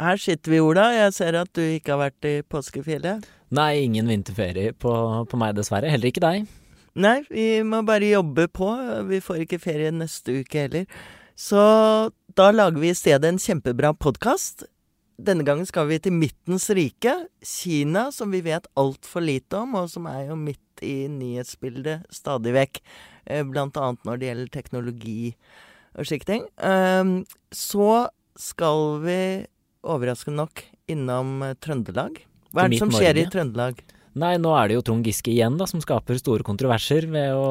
Her sitter vi, Ola. Jeg ser at du ikke har vært i påskefjellet. Nei, ingen vinterferie på, på meg, dessverre. Heller ikke deg. Nei, vi må bare jobbe på. Vi får ikke ferie neste uke heller. Så da lager vi i stedet en kjempebra podkast. Denne gangen skal vi til Midtens rike, Kina, som vi vet altfor lite om, og som er jo midt i nyhetsbildet stadig vekk. Eh, blant annet når det gjelder teknologi og slike ting. Ehm, så skal vi overraskende nok innom eh, Trøndelag. Hva er det som skjer i Trøndelag? Nei, nå er det jo Trond Giske igjen da, som skaper store kontroverser ved å,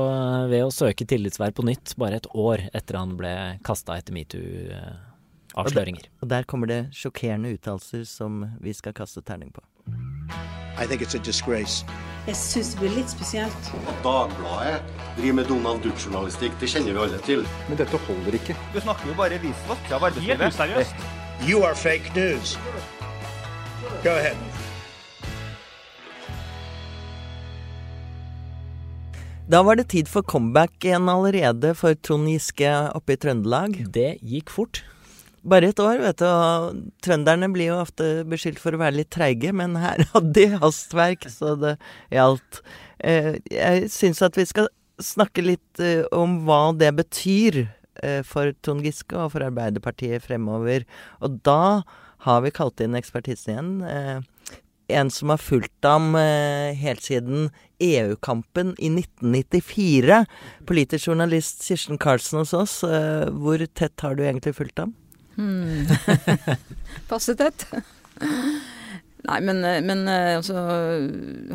ved å søke tillitsverv på nytt, bare et år etter han ble kasta etter metoo-avsløringer. Og, og, der kommer det sjokkerende uttalelser som vi skal kaste terning på. I think it's a disgrace. Jeg syns det blir litt spesielt. At Dagbladet driver med Donald Duck-journalistikk, det kjenner vi alle til. Men dette holder ikke. Du snakker jo bare visvask av arbeidslivet. Helt useriøst. You are fake news. Go ahead. Da var det tid for comeback igjen allerede for Trond Giske oppe i Trøndelag. Det gikk fort. Bare et år, vet du. Og trønderne blir jo ofte beskyldt for å være litt treige, men her hadde de hastverk, så det gjaldt. Eh, jeg syns at vi skal snakke litt eh, om hva det betyr for Trond Giske og for Arbeiderpartiet fremover. Og da har vi kalt inn ekspertisen igjen. Eh, en som har fulgt ham eh, helt siden EU-kampen i 1994. Politisk journalist Kirsten Karlsen hos oss. Hvor tett har du egentlig fulgt ham? Hmm. Passe tett. Nei, men, men altså,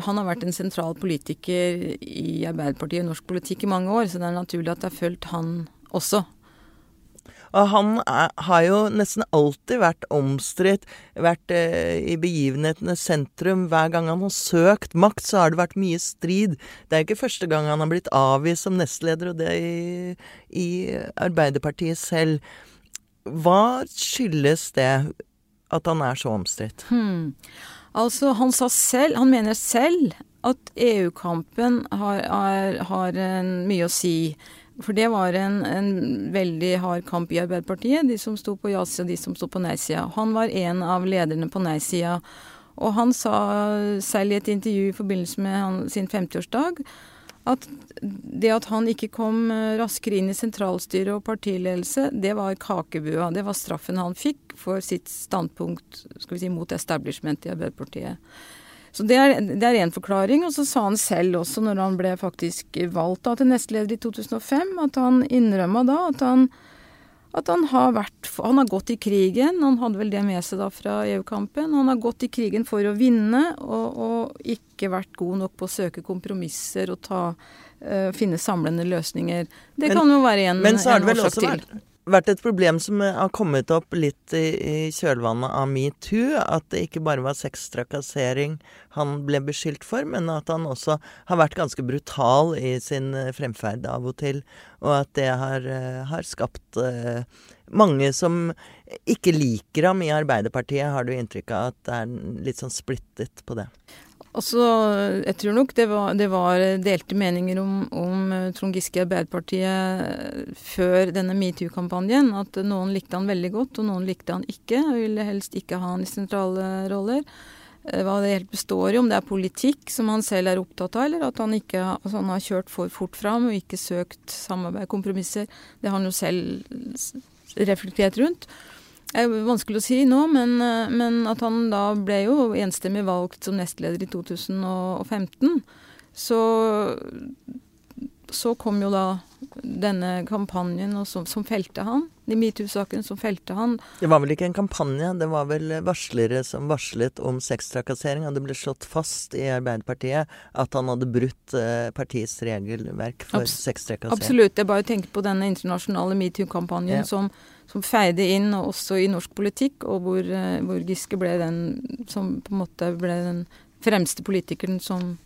Han har vært en sentral politiker i Arbeiderpartiet og norsk politikk i mange år, så det er naturlig at jeg har fulgt han også. Og han er, har jo nesten alltid vært omstridt, vært eh, i begivenhetenes sentrum. Hver gang han har søkt makt, så har det vært mye strid. Det er ikke første gang han har blitt avvist som nestleder, og det i, i Arbeiderpartiet selv. Hva skyldes det at han er så omstridt? Hmm. Altså, han sa selv, han mener selv at EU-kampen har, har, har mye å si for det var en, en, veldig hard kamp i Arbeiderpartiet, de som sto på ja-sida de som sto på nei-sida. Han var en av lederne på nei-sida. Og han sa selv i et intervju i forbindelse med han, sin 50-årsdag at det at han ikke kom eh, raskere inn i sentralstyre og partiledelse, det var kakebua. Det var straffen han fikk for sitt standpunkt skal vi si, mot establishment i Arbeiderpartiet. Så det er én forklaring. Og så sa han selv også, når han ble faktisk valgt da, til nestleder i 2005, at han innrømma da at han, at han har vært Han har gått i krigen, han hadde vel det med seg da fra EU-kampen. Han har gått i krigen for å vinne, og, og ikke vært god nok på å søke kompromisser og ta, uh, finne samlende løsninger. Det men, kan jo være en, men så er det vel også til. Vært vært et problem som har kommet opp litt i, i kjølvannet av metoo. At det ikke bare var sextrakassering han ble beskyldt for, men at han også har vært ganske brutal i sin eh, fremferd av og til. Og at det har, eh, har skapt uh, mange som ikke liker ham i Arbeiderpartiet, har du inntrykk av at det er litt sånn splittet på det? Altså, jeg tror nok det var, det var delte meninger om, om eh, Trond Giske i Arbeiderpartiet før denne metoo-kampanjen. At noen likte han veldig godt, og noen likte han ikke. Og ville helst ikke ha han i sentrale roller. Eh, hva det helt består i, om det er politikk som han selv er opptatt av, eller at han, ikke, altså han har kjørt for fort fram og ikke søkt samarbeid, kompromisser. Det har han jo selv reflektert rundt. Det er vanskelig å si nå, men, eh, men, at han da ble jo enstemmig valgt som nestleder i 2015. Så, så kom jo da denne kampanjen som, som felte han. De metoo-sakene som felte han. Det var vel ikke en kampanje, det var vel varslere som varslet om sextrakassering. Og det ble slått fast i Arbeiderpartiet at han hadde brutt eh, partiets regelverk for Abs sextrakassering. Absolutt. Jeg bare tenker på denne internasjonale metoo-kampanjen ja. som som feide inn også i norsk politikk, og hvor, eh, hvor, Giske ble den som på en måte ble den fremste politikeren som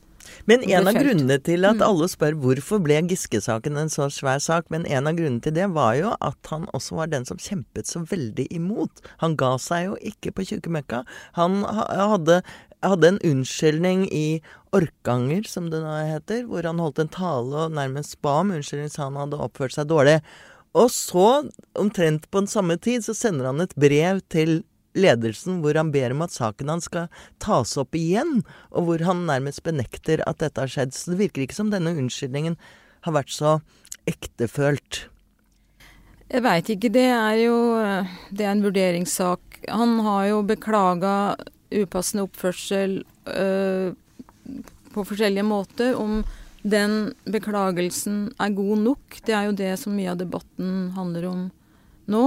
men en av grunnene til at mm. alle spør hvorfor ble Giske-saken en så svær sak, men en av grunnene til det var jo at han også var den som kjempet så veldig imot. Han ga seg jo ikke på tjukkemøkka. Han hadde, hadde en unnskyldning i Orkanger, som det nå heter, hvor han holdt en tale og nærmest ba om unnskyldning, sa han hadde oppført seg dårlig. Og så, omtrent på den samme tid, så sender han et brev til ledelsen hvor han ber om at saken hans skal tas opp igjen, og hvor han nærmest benekter at dette har skjedd. Så det virker ikke som denne unnskyldningen har vært så ektefølt. Jeg veit ikke. Det er jo det er en vurderingssak. Han har jo beklaga upassende oppførsel øh, på forskjellige måter. Om den beklagelsen er god nok, det er jo det som mye av debatten handler om nå.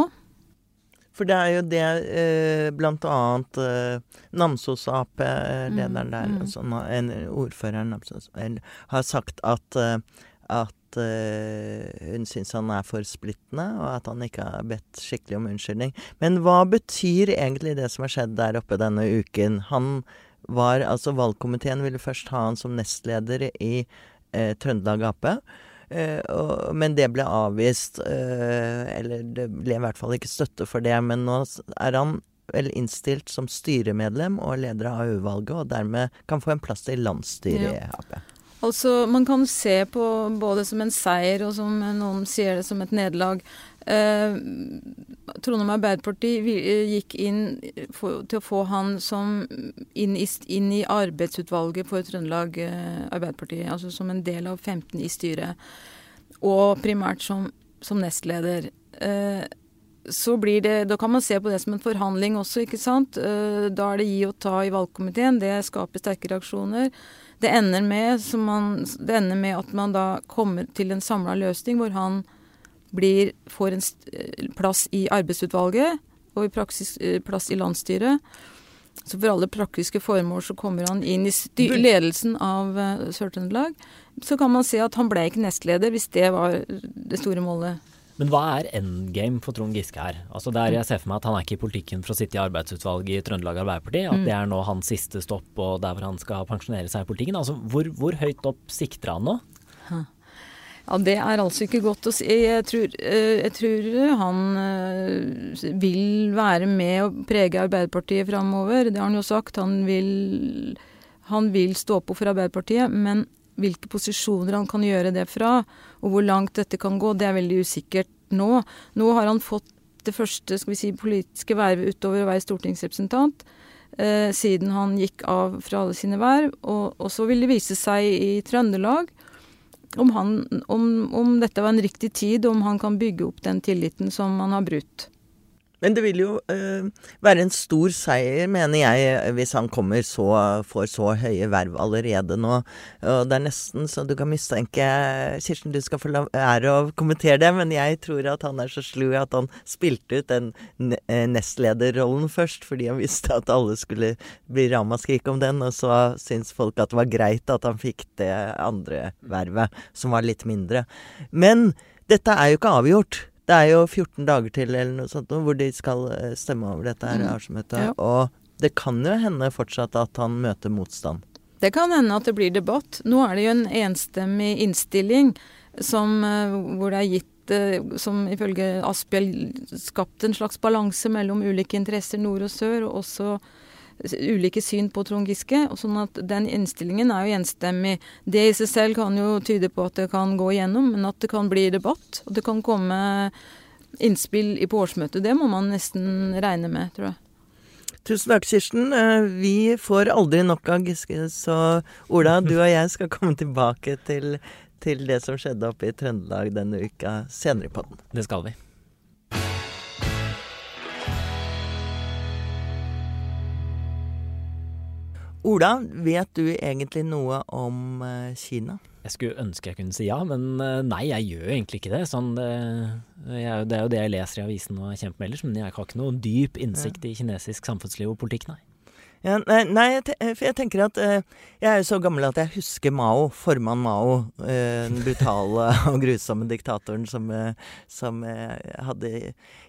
For det er jo det eh, blant annet eh, Namsos Ap-lederen der, Mm, mm. Sånn, en ordfører Namsos, en- har sagt at, eh, at eh, hun syns han er for splittende, og at han ikke har bedt skikkelig om unnskyldning. Men hva betyr egentlig det som har skjedd der oppe denne uken? Han var Altså, valgkomiteen ville først ha han som nestleder i eh, Trøndelag Ap. Eh, og, men det ble avvist. eh, eller det ble i hvert fall ikke støtte for det. Men nå er han vel innstilt som styremedlem og leder av AU-valget, og dermed kan få en plass til landsstyret i Ap. Altså, man kan se på både som en seier og som noen sier det som et nederlag. Eh, Trondheim Arbeiderparti eh, gikk inn for, til å få han som inn inn i arbeidsutvalget for Trøndelag eh, Arbeiderparti, altså som en del av 15 i styret, og primært som, som nestleder. Eh, så blir det, Da kan man se på det som en forhandling også, ikke sant. Eh, da er det gi og ta i valgkomiteen. Det skaper sterke reaksjoner. Det ender med, som man, det ender med at man da kommer til en samla løsning hvor han blir, får en eh, plass i arbeidsutvalget og i praksis eh, plass i landsstyret. Så for alle praktiske formål så kommer han inn i ledelsen av eh, Sør-Trøndelag. Så kan man se at han ble ikke nestleder, hvis det var det store målet. Men hva er endgame for Trond Giske her? Altså der Jeg ser for meg at han er ikke i politikken for å sitte i arbeidsutvalget i Trøndelag Arbeiderparti. At det er nå hans siste stopp og der hvor han skal pensjonere seg i politikken. Altså hvor, hvor høyt opp sikter han nå? Ja, Det er altså ikke godt å si. Jeg tror, eh, jeg tror han eh, vil være med og prege Arbeiderpartiet framover. Det har han jo sagt. Han vil, han vil stå på for Arbeiderpartiet. Men hvilke posisjoner han kan gjøre det fra, og hvor langt dette kan gå, det er veldig usikkert nå. Nå har han fått det første skal vi si, politiske vervet utover å være stortingsrepresentant. Eh, siden han gikk av fra alle sine verv. Og, og så vil det vise seg i Trøndelag om, han, om, om dette var en riktig tid, om han kan bygge opp den tilliten som han har brutt. Men det vil jo eh, være en stor seier, mener jeg, hvis han kommer så, får så høye verv allerede nå. Og det er nesten så du kan mistenke Kirsten, du skal få la ære å kommentere det, men jeg tror at han er så slu at han spilte ut den eh, nestlederrollen først, fordi han visste at alle skulle bli ramaskrik om den, og så syns folk at det var greit at han fikk det andre vervet, som var litt mindre. Men dette er jo ikke avgjort. Det er jo 14 dager til eller noe sånt hvor de skal eh, stemme over dette her Mm. årsmøtet. Ja. Og det kan jo hende fortsatt at han møter motstand. Det kan hende at det blir debatt. Nå er det jo en enstemmig innstilling som, eh, hvor det er gitt eh, som ifølge Asphjell skapt en slags balanse mellom ulike interesser nord og sør, og også ulike syn på Trond Giske. og Sånn at den innstillingen er jo gjenstemmig. Det i seg selv kan jo tyde på at det kan gå igjennom, men at det kan bli debatt. Og det kan komme innspill i på årsmøtet. Det må man nesten regne med, tror jeg. Tusen takk, Kirsten. Eh, Vi får aldri nok av Giske, så Ola, du og jeg skal komme tilbake til, til det som skjedde oppe i Trøndelag denne uka senere i podden. Det skal vi. Ola, vet du egentlig noe om eh, Kina? Jeg skulle ønske jeg kunne si ja, men eh, nei, jeg gjør egentlig ikke det. Sånn, jo- det er jo det jeg leser i avisen og kjemper med ellers, men jeg har ikke noe dyp innsikt i kinesisk samfunnsliv og politikk, nei. Ja, nei, jeg, te- for jeg tenker at eh, jeg er jo så gammel at jeg husker Mao, formann Mao. eh, den brutale og grusomme diktatoren som, eh, som eh, hadde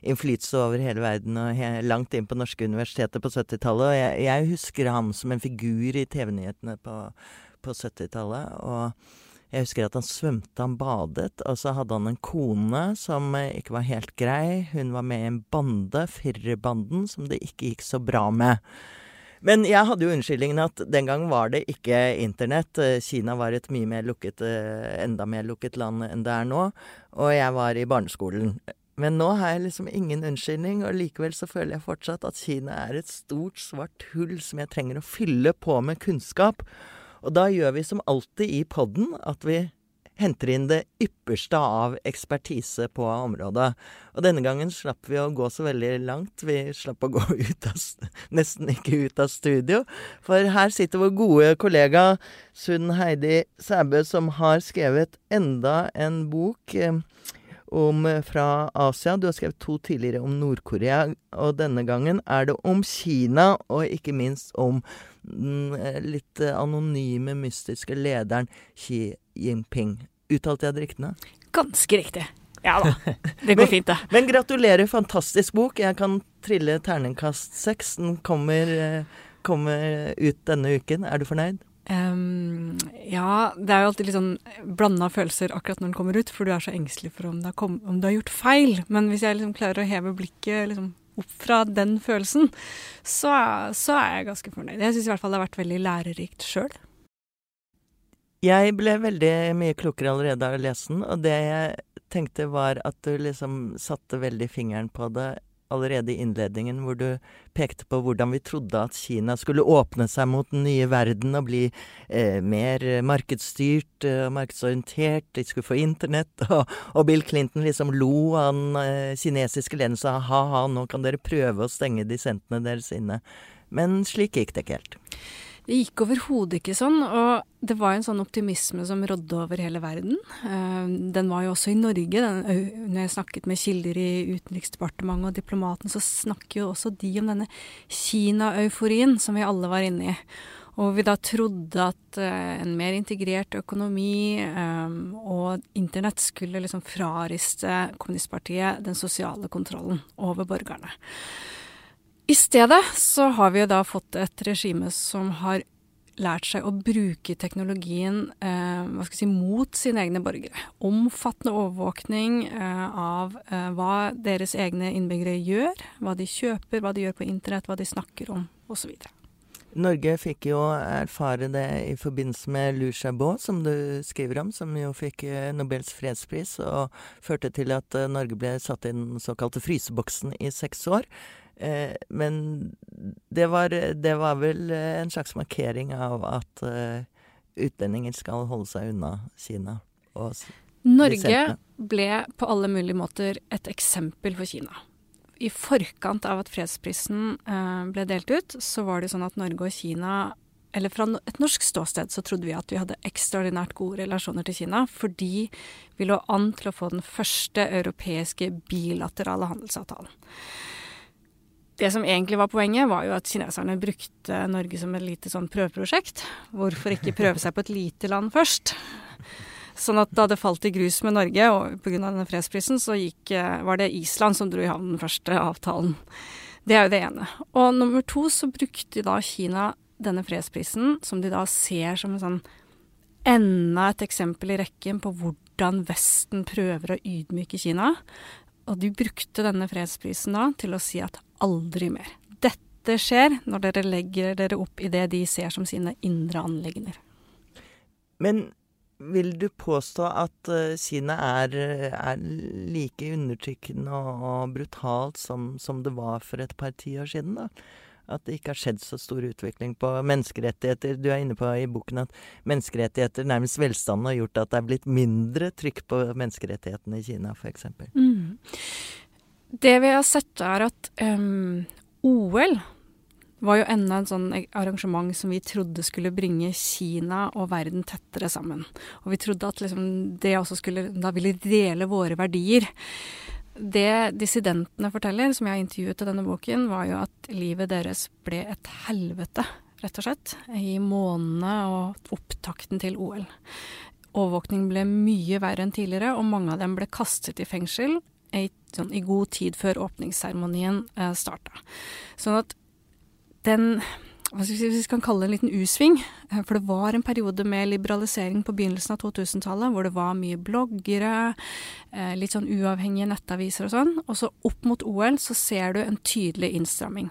innflytelse over hele verden og he langt inn på norske universiteter på 70-tallet. Og jeg, jeg husker ham som en figur i TV-nyhetene på, på 70-tallet. Og jeg husker at han svømte, han badet, og så hadde han en kone som eh, ikke var helt grei. Hun var med i en bande, Firrerbanden, som det ikke gikk så bra med. Men jeg hadde jo unnskyldningen at den gang var det ikke internett. Eh, Kina var et mye mer lukket, eh, enda mer lukket land enn det er nå. Og jeg var i barneskolen. Men nå har jeg liksom ingen unnskyldning, og likevel så føler jeg fortsatt at Kina er et stort, svart hull som jeg trenger å fylle på med kunnskap. Og da gjør vi som alltid i podden, at vi henter inn det ypperste av ekspertise på området. Og denne gangen slapp vi å gå så veldig langt. Vi slapp å gå ut av, nesten ikke ut av studio. For her sitter vår gode kollega Sunn Heidi Sæbø, som har skrevet enda en bok. Eh, om eh, fra Asia. Du har skrevet to tidligere om Nord-Korea, og denne gangen er det om Kina, og ikke minst om den eh, litt eh, anonyme, mystiske lederen Xi Jinping. Uttalte jeg det riktig? Ganske riktig. Ja da. Det går fint, det. Men gratulerer, fantastisk bok. Jeg kan trille terningkast seks. Den kommer, kommer ut denne uken. Er du fornøyd? Um, ja, det er jo alltid litt sånn blanda følelser akkurat når den kommer ut, for du er så engstelig for om du kom, om du har gjort feil. Men hvis jeg liksom klarer å heve blikket liksom opp fra den følelsen, så, så er jeg ganske fornøyd. Jeg syns i hvert fall det har vært veldig lærerikt sjøl. Jeg ble veldig mye klokere allerede av å lese den, og det jeg tenkte var at du liksom satte veldig fingeren på det allerede i innledningen, hvor du pekte på hvordan vi trodde at Kina skulle åpne seg mot den nye verden og bli eh, mer markedsstyrt og eh, markedsorientert. De skulle få internett. Og, og, Bill Clinton liksom lo av den eh, kinesiske lederen og sa ha-ha, nå kan dere prøve å stenge dissentene deres inne. Men slik gikk det ikke helt. Det gikk overhodet ikke sånn, og det var en sånn optimisme som rådde over hele verden. Eh, den var jo også i Norge. Den, når jeg snakket med kilder i Utenriksdepartementet og diplomaten, så snakker jo også de om denne Kina-euforien som vi alle var inne i. Og vi da trodde at uh, en mer integrert økonomi um, og internett skulle liksom frariste kommunistpartiet den sosiale kontrollen over borgerne. I stedet så har vi jo da fått et regime som har lært seg å bruke teknologien eh, si, mot sine egne borgere. Omfattende overvåkning eh, av eh, hva deres egne innbyggere gjør, hva de kjøper, hva de gjør på internett, hva de snakker om osv. Norge fikk jo erfare det i forbindelse med Lou Chabot, som du skriver om, som jo fikk eh, Nobels fredspris, og førte til at eh, Norge ble satt i den såkalte fryseboksen i seks år. Eh, men det var, det var, vel eh, en slags markering av at eh, utlendinger skal holde seg unna Kina. Norge ble på alle mulige måter et eksempel for Kina. I forkant av at fredsprisen eh, ble delt ut, så var det sånn at Norge og Kina eller fra et norsk ståsted så trodde vi at vi hadde ekstraordinært gode relasjoner til Kina, fordi vi lå an til å få den første europeiske bilaterale handelsavtalen. Det som egentlig var poenget, var jo at kineserne brukte Norge som et lite sånn prøveprosjekt. Hvorfor ikke prøve seg på et lite land først? Sånn at da det falt i grus med Norge, og pga. denne fredsprisen, så gikk, eh, var det Island som dro i havn den første avtalen. Det er jo det ene. Og nummer to så brukte da Kina denne fredsprisen, som de da ser som en sånn enda et eksempel i rekken på hvordan Vesten prøver å ydmyke Kina. Og de brukte denne fredsprisen da til å si at aldri mer. Dette skjer når dere legger dere opp i det de ser som sine indre anliggender. Men vil du påstå at eh, Kina er, er like undertrykkende og, brutalt som, som, det var for et par tiår siden, da? At det ikke har skjedd så stor utvikling på menneskerettigheter. Du er inne på i boken at menneskerettigheter, nærmest velstanden, har gjort at det er blitt mindre trykk på menneskerettighetene i Kina, f.eks. Mm. Det vi har sett, er at um, OL var jo enda en sånn arrangement som vi trodde skulle bringe Kina og verden tettere sammen. Og vi trodde at liksom det også skulle Da ville dele våre verdier. Det dissidentene forteller, som jeg intervjuet i denne boken, var jo at livet deres ble et helvete, rett og slett, i månedene og opptakten til OL. Overvåkning ble mye verre enn tidligere, og mange av dem ble kastet i fengsel i, sånn, i god tid før åpningsseremonien eh, starta. Sånn at den hvis vi kan kalle det en liten U-sving. Eh, for det var en periode med liberalisering på begynnelsen av 2000-tallet, hvor det var mye bloggere, eh, litt sånn uavhengige nettaviser og sånn. Og så opp mot OL så ser du en tydelig innstramming.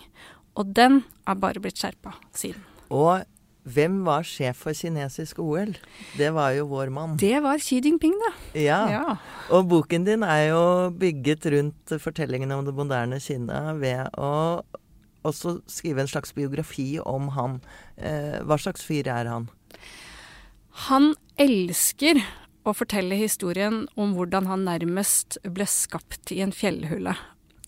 Og den er bare blitt skjerpa siden. Og Hvem var sjef for kinesisk OL? Det var jo vår mann. Det var Xi Jinping, da. Ja. Ja. Og boken din er jo bygget rundt fortellingen om det moderne Kina ved å også skrive en slags biografi om han. Eh, hva slags fyr er han? Han elsker å fortelle historien om hvordan han nærmest ble skapt i en fjellhule.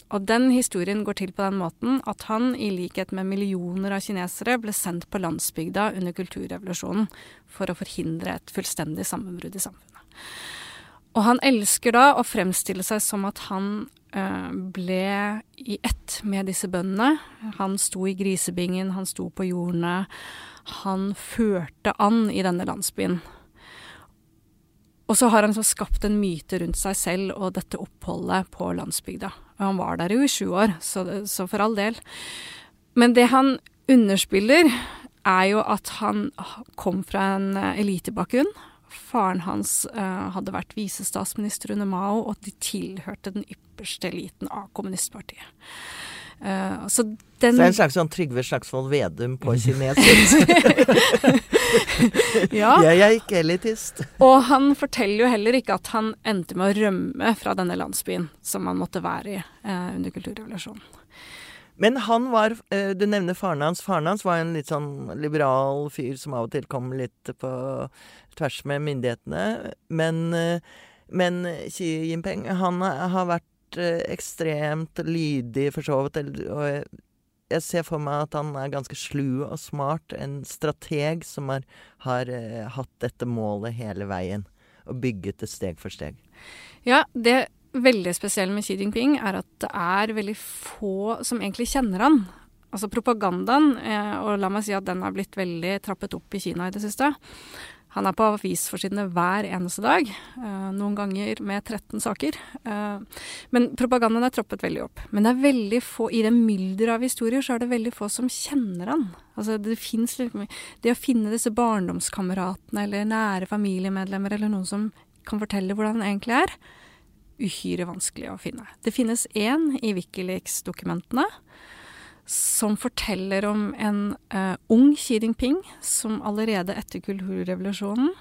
Og den historien går til på den måten at han, i likhet med millioner av kinesere, ble sendt på landsbygda under kulturrevolusjonen for å forhindre et fullstendig sammenbrudd i samfunnet. Og han elsker da å fremstille seg som at han ble i ett med disse bøndene. Han sto i grisebingen, han sto på jordene. Han førte an i denne landsbyen. Og så har han så skapt en myte rundt seg selv og dette oppholdet på landsbygda. Og han var der jo i sju år, så, så for all del. Men det han underspiller, er jo at han kom fra en eh, elitebakgrunn. Faren hans uh, hadde vært visestatsminister under Mao, og de tilhørte den ypperste eliten av kommunistpartiet. Uh, så den Så det er en slags sånn Trygve Slagsvold Vedum på kinesisk. ja. Jeg er ikke elitist. Og han forteller jo heller ikke at han endte med å rømme fra denne landsbyen som han måtte være i uh, under kulturrevolusjonen. Men han var eh, Du nevner faren hans. Faren hans var en litt sånn liberal fyr som av og til kom litt på tvers med myndighetene. Men, eh, men Xi Jinping, han har vært eh, ekstremt lydig, for så vidt. Og jeg- ser for meg at han er ganske slu og smart. En strateg som har, har hatt dette målet hele veien. Og bygget det steg for steg. Ja, det veldig spesiell med Xi Jinping er at det er veldig få som egentlig kjenner han. Altså propagandaen, eh, og la meg si at den har blitt veldig trappet opp i Kina i det siste. Han er på avisforsidene hver eneste dag, eh, noen ganger med 13 saker. Eh, men propagandaen er trappet veldig opp. Men det er veldig få, i det mylderet av historier, så er det veldig få som kjenner han. Altså det Det å finne disse barndomskameratene eller nære familiemedlemmer eller noen som kan fortelle hvordan han egentlig er, uhyre vanskelig å finne. Det finnes én i Wikileaks-dokumentene som forteller om en uh, ung Xi Jinping som allerede etter kulturrevolusjonen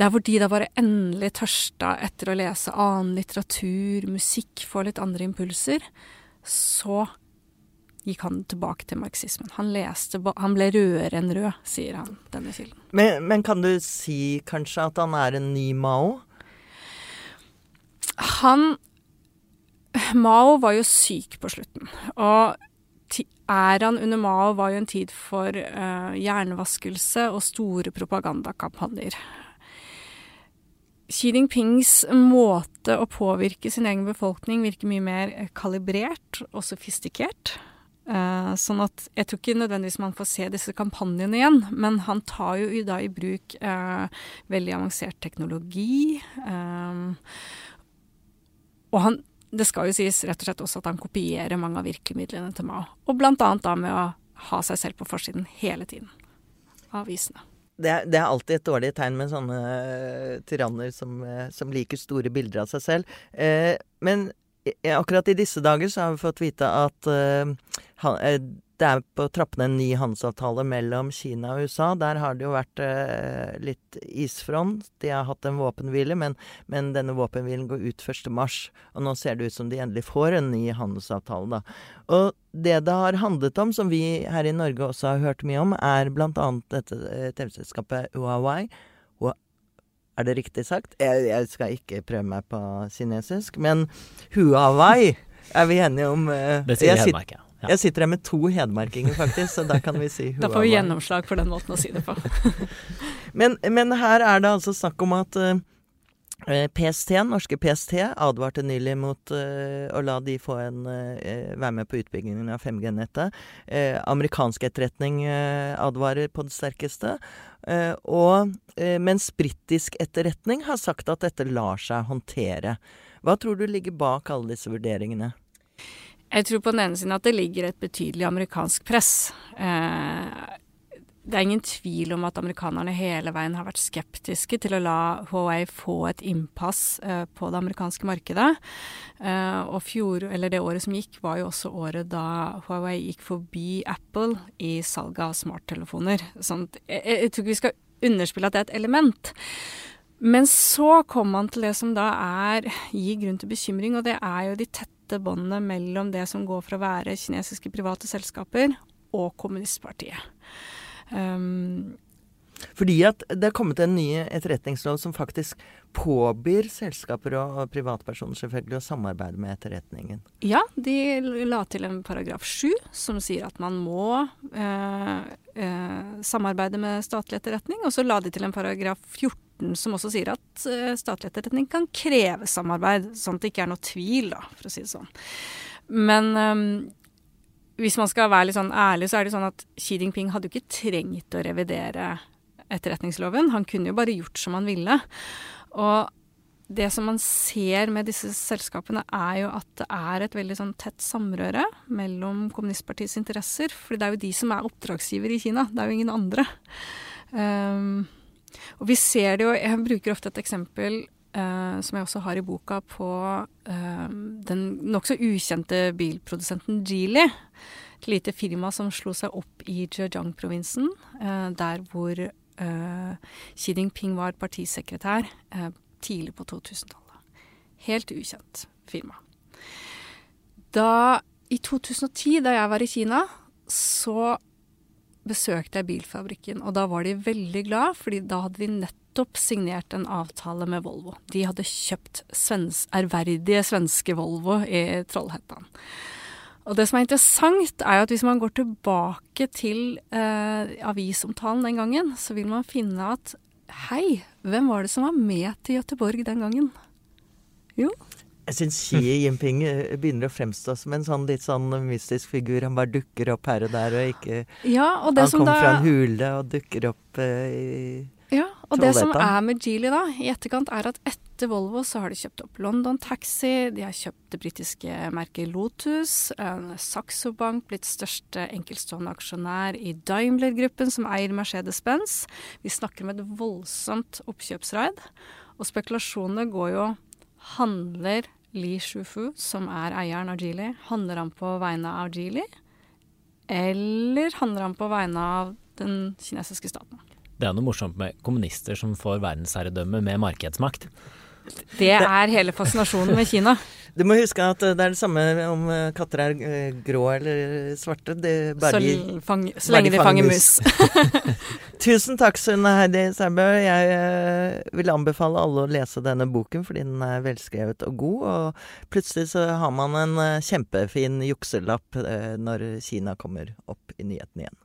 der hvor de da bare endelig tørsta etter å lese annen litteratur, musikk, få litt andre impulser, så gikk han tilbake til marxismen. Han, leste, han ble rødere enn rød, sier han, denne kilden. Men, men kan du si kanskje at han er en ny Mao? Han Mao var jo syk på slutten. Og æraen under Mao var jo en tid for uh, hjernevaskelse og store propagandakampanjer. Xi Jinpings måte å påvirke sin egen befolkning virker mye mer eh, kalibrert og sofistikert. Uh, sånn at jeg tror ikke nødvendigvis man får se disse kampanjene igjen, men han tar jo da i bruk uh, veldig avansert teknologi. Eh, og han, det skal jo sies rett og slett også at han kopierer mange av virkemidlene til Mao. Og blant annet da med å ha seg selv på forsiden hele tiden av avisene. Det det er alltid et dårlig tegn med sånne eh, tyranner som, eh, som liker store bilder av seg selv. Eh, men akkurat i disse dager så har vi fått vite at eh, han, eh, det er på trappene en ny handelsavtale mellom Kina og USA. Der har det jo vært eh, litt isfront. De har hatt en våpenhvile, men, men denne våpenhvilen går ut 1.3. Og nå ser det ut som de endelig får en ny handelsavtale, da. Og det det har handlet om, som vi her i Norge også har hørt mye om, er bl.a. dette eh, TV-selskapet Huawei. Er det riktig sagt? Jeg, jeg skal ikke prøve meg på kinesisk, men Huawei er vi enige om. eh, Det sier jeg, meg Hedmark, ja. jeg sitter her med to hedmarkinger, faktisk, så da kan vi si Huawei. Da får vi gjennomslag for den måten å si det på. Men, men her er det altså snakk om at uh, eh, PST, norske PST, advarte nylig mot uh, å la de få en, uh, være med på utbyggingen av 5G-nettet. Eh, amerikansk etterretning eh, advarer på det sterkeste. Eh, og eh, mens britisk etterretning har sagt at dette lar seg håndtere. Hva tror du ligger bak alle disse vurderingene? Jeg tror på den ene siden at det ligger et betydelig amerikansk press. Eh, det er ingen tvil om at amerikanerne hele veien har vært skeptiske til å la Huawei få et innpass uh, på det amerikanske markedet. Uh, og fjor, det året som gikk, var jo også året da Huawei gikk forbi Apple i salget av smarttelefoner. Sånn, jeg, jeg tror ikke vi skal underspille at det er et element. Men så kom man til det som da er, gir grunn til bekymring, og det er jo de tette båndene mellom det som går for å være kinesiske private selskaper og kommunistpartiet. Um, fordi at det er kommet en ny etterretningslov som faktisk påbyr selskaper og privatpersoner selvfølgelig å samarbeide med etterretningen. Ja, de la til en paragraf sju som sier at man må eh, eh, samarbeide med statlig etterretning. Og så la de til en paragraf 14 som også sier at eh, statlig etterretning kan kreve samarbeid. Sånn at det ikke er noe tvil, da, for å si det sånn. Men um, hvis man skal være litt sånn ærlig, så er det sånn at Xi Jinping hadde jo ikke trengt å revidere etterretningsloven. Han kunne jo bare gjort som han ville. Og det som man ser med disse selskapene, er jo at det er et veldig sånn tett samrøre mellom kommunistpartiets interesser. For det er jo de som er oppdragsgiver i Kina, det er jo ingen andre. Um, og vi ser det jo Jeg bruker ofte et eksempel Uh, som jeg også har i boka, på uh, den nokså ukjente bilprodusenten Geely. Et lite firma som slo seg opp i Zhejiang-provinsen, uh, der hvor Xi Jinping var partisekretær tidlig på 2000-tallet. Helt ukjent firma. Da, i 2010, da jeg var i Kina, så besøkte jeg bilfabrikken, og da var de veldig glad, fordi da hadde de nettopp signert en avtale med Volvo. De hadde kjøpt svens ærverdige svenske Volvo i Trollhättan. Og det som er interessant, er jo at hvis man går tilbake til eh, avisomtalen den gangen, så vil man finne at hei, hvem var det som var med til Gøteborg den gangen? Jo. Jeg syns Xi Jinping eh, begynner å fremstå som en sånn litt sånn mystisk figur. Han bare dukker opp her og der, og ikke ja, og Han kommer da... fra en hule og dukker opp eh, i ja, og det som er med Geely da, i etterkant, er at etter Volvo så har de kjøpt opp London Taxi, de har kjøpt det britiske merket Lotus, Saxo Bank blitt største enkeltstående aksjonær i Daimler-gruppen, som eier Mercedes-Benz. Vi snakker om et voldsomt oppkjøpsraid. Og spekulasjonene går jo Handler Li Shufu, som er eieren av Geely, handler han på vegne av Geely? Eller handler han på vegne av den kinesiske staten? Det er noe morsomt med kommunister som får verdensherredømme med markedsmakt. Det er hele fascinasjonen med Kina. Du må huske at det er det samme om eh, katter er eh, grå eller svarte. Det så, fang, så, lenge de fanger mus. Tusen takk, Sunne Heidi Sæbø. Jeg eh, vil anbefale alle å lese denne boken, fordi den er velskrevet og god. Og plutselig så har man en kjempefin jukselapp når Kina kommer opp i nyhetene igjen.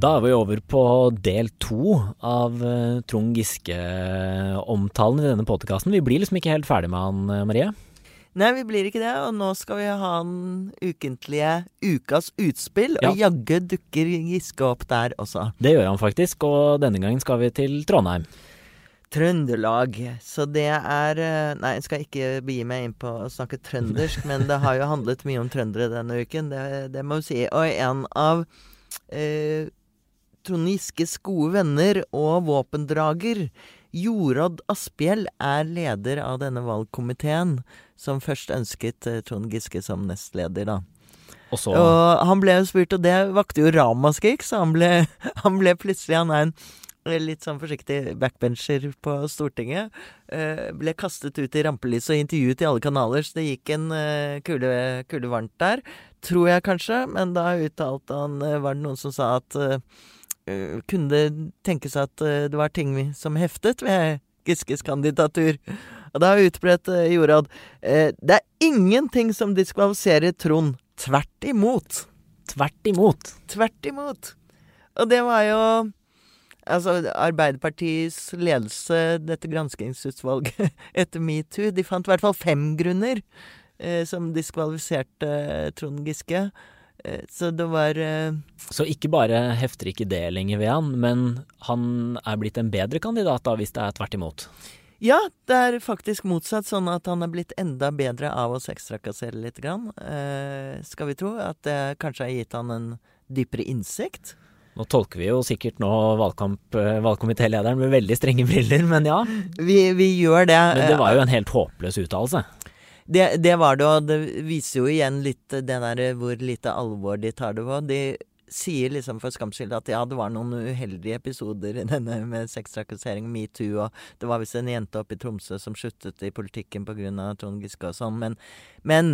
Da er vi over på del to av uh, Trond Giske-omtalen i denne podkasten. Vi blir liksom ikke helt ferdig med han, uh, Marie? Nei, vi blir ikke det. Og nå skal vi ha den ukentlige Ukas utspill. Ja. Og jaggu dukker Giske opp der også. Det gjør han faktisk, og denne gangen skal vi til Trondheim. Trøndelag. Så det er eh, Nei, jeg skal ikke begi meg inn på å snakke trøndersk, men det har jo handlet mye om trøndere denne uken, det, det må vi si. Og en av eh, Trond Giskes gode venner og våpendrager. Jorodd Asphjell er leder av denne valgkomiteen, som først ønsket eh, Trond Giske som nestleder, da. Og, så... og han ble jo spurt, og det vakte jo ramaskrik, så han ble, han ble plutselig Han er en litt sånn forsiktig backbencher på Stortinget. Uh, ble kastet ut i rampelyset og intervjuet i alle kanaler, så det gikk en kule, kule varmt der. Tror jeg kanskje, men da uttalte han Var det noen som sa at Eh, kunne det tenkes at eh, det var ting som heftet ved Giskes kandidatur? Og da utbredt uh, Jorad Det er ingenting som diskvalifiserer Trond. Tvert imot. Tvert imot. Tvert imot. Og det var jo Altså, Arbeiderpartiets ledelse, dette granskingsutvalget etter metoo, de fant i hvert fall fem grunner eh, som diskvalifiserte Trond Giske. Eh, så det var uh... Så ikke bare hefter ikke det lenger ved han, men han er blitt en bedre kandidat da, hvis det er tvert imot? Ja, det er faktisk motsatt, sånn at han er blitt enda bedre av å sextrakassere litt. Grann. Eh, skal vi tro at det kanskje har gitt han en dypere innsikt? Nå tolker vi jo sikkert nå valgkamp, eh, valgkomitélederen med veldig strenge briller, men ja. Vi, vi gjør det. Men det var jo en helt håpløs uttalelse. Det, det, var det, og det viser jo igjen litt det der hvor lite alvor de tar det på. De sier liksom for skams skyld at ja, det var noen uheldige episoder i denne med sextrakassering, metoo, og det var visst en jente oppe i Tromsø som sluttet i politikken pga. Trond Giske og sånn, men, men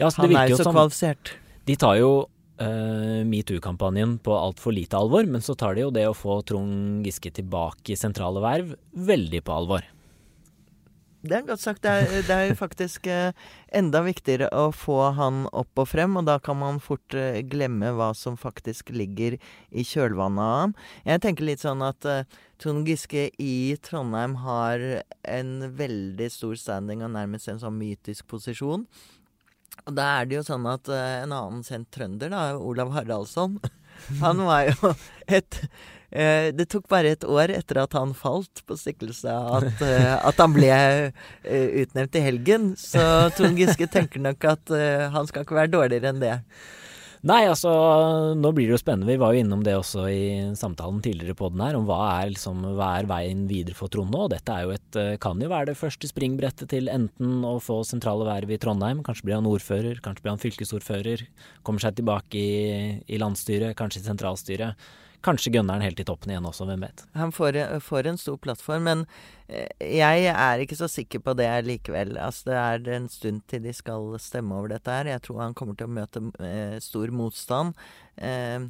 ja, han er jo så som, kvalifisert. De tar jo uh, metoo-kampanjen på altfor lite alvor, men så tar de jo det å få Trond Giske tilbake i sentrale verv veldig på alvor. Det er godt sagt. Det er, det er faktisk eh, enda viktigere å få han opp og frem, og da kan man fort eh, glemme hva som faktisk ligger i kjølvannet av ham. Jeg tenker litt sånn at eh, Trond Giske i Trondheim har en veldig stor standing og nærmest en sånn mytisk posisjon. Og da er det jo sånn at en annen kjent trønder, da, Olav Haraldsson, han var jo et det tok bare et år etter at han falt på stikkelse at, eh, at han ble eh, utnevnt i helgen. Så Trond Giske tenker nok at han skal ikke være dårligere enn det. Nei, altså nå blir det jo spennende. Vi var jo innom det også i samtalen tidligere på den her, om hva er, liksom, hva er veien videre for Trond nå. Dette jo et, kan jo være det første springbrettet til enten å få sentrale verv i Trondheim, kanskje blir han ordfører, kanskje blir han fylkesordfører, kommer seg tilbake i, i landsstyret, kanskje i sentralstyret. Kanskje gønneren helt i toppen igjen også, hvem vet. Han får, får, en stor plattform, men eh, jeg er ikke så sikker på det likevel. Altså, det er en stund til de skal stemme over dette her. Jeg tror han kommer til å møte eh, stor motstand. Eh,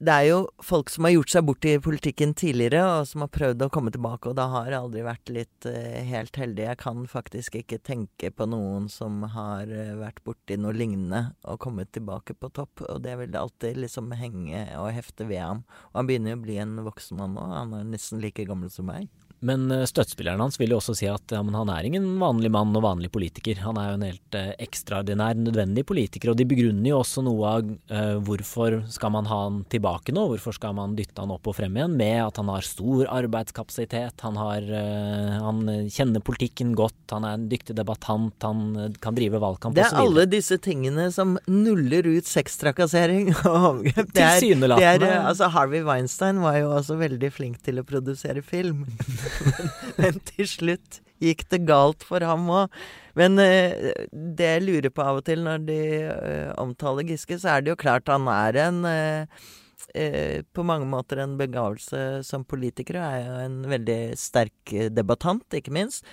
det er jo folk som har gjort seg bort i politikken tidligere, og som har prøvd å komme tilbake, og da har aldri vært litt uh, helt heldig. Jeg kan faktisk ikke tenke på noen som har uh, vært borti noe lignende og kommet tilbake på topp, og det vil alltid liksom henge og hefte ved ham. Og han begynner jo å bli en voksen mann nå, han er nesten like gammel som meg. Men eh, støttespilleren hans vil jo også si at ja, han er ingen vanlig mann og vanlig politiker. Han er jo en helt eh, ekstraordinær, nødvendig politiker. Og de begrunner jo også noe av eh, hvorfor skal man ha han tilbake nå, hvorfor skal man dytte han opp og frem igjen, med at han har stor arbeidskapasitet, han, har, eh, han kjenner politikken godt, han er en dyktig debattant, han eh, kan drive valgkamp osv. Det er alle disse tingene som nuller ut sextrakassering og overgrep. Tilsynelatende. Altså Harvey Weinstein var jo også veldig flink til å produsere film. men, til slutt gikk det galt for ham òg. Men uh, det jeg lurer på av og til når de uh, omtaler Giske, så er det jo klart han er en uh, på mange måter en begavelse som politiker, og er jo en veldig sterk debattant, ikke minst.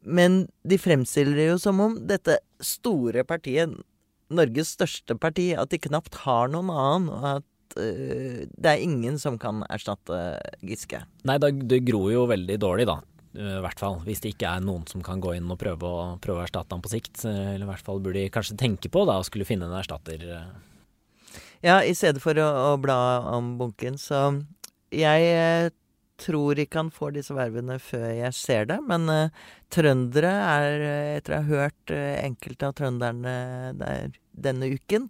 Men de fremstiller det jo som om dette store partiet, Norges største parti, at de knapt har noen annen, og at uh, det er ingen som kan erstatte Giske. Nei, det gror jo veldig dårlig, da. I hvert fall hvis det ikke er noen som kan gå inn og prøve å, prøve å erstatte ham på sikt. Eller i hvert fall burde de kanskje tenke på da, å skulle finne en erstatter. Ja, i stedet for å, å bla om bunken. Så jeg eh, tror ikke han får disse vervene før jeg ser det. Men uh, trøndere er, etter å ha hørt uh, enkelte av trønderne der denne uken,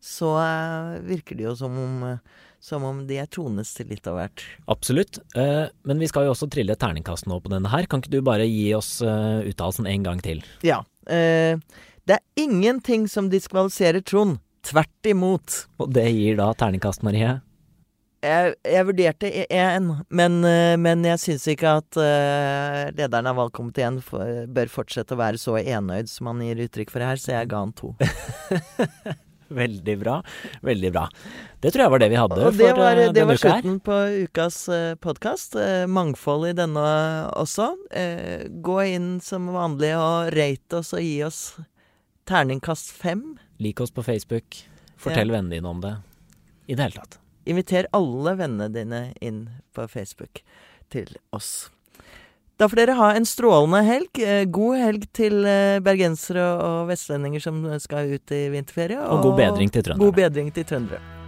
så uh, virker det jo som om, uh, som om de er trones til litt av hvert. Absolutt. Uh, men vi skal jo også trille terningkast nå på denne her. Kan ikke du bare gi oss uttalelsen en gang til? Ja. det er ingenting som diskvalifiserer Trond. Tvert imot. Og det gir da terningkast, Marie? Jeg, jeg vurderte én, men, men, jeg syns ikke at uh, lederen av valgkomiteen for, bør fortsette å være så enøyd som han gir uttrykk for her, så jeg ga han to. Veldig bra. Veldig bra. Det tror jeg var det vi hadde og det for var, det denne var uka her. slutten på ukas uh, podkast. Uh, mangfold i denne også. Gå inn som vanlig og rate oss og gi oss terningkast fem. Lik oss på Facebook. Fortell ja. vennene dine om det. I det hele tatt. Inviter alle vennene dine inn på Facebook til oss. Da får dere ha en strålende helg. Eh, god helg til eh, bergensere og vestlendinger som skal ut i vinterferie. Og, og god bedring til trøndere. God bedring til trøndere.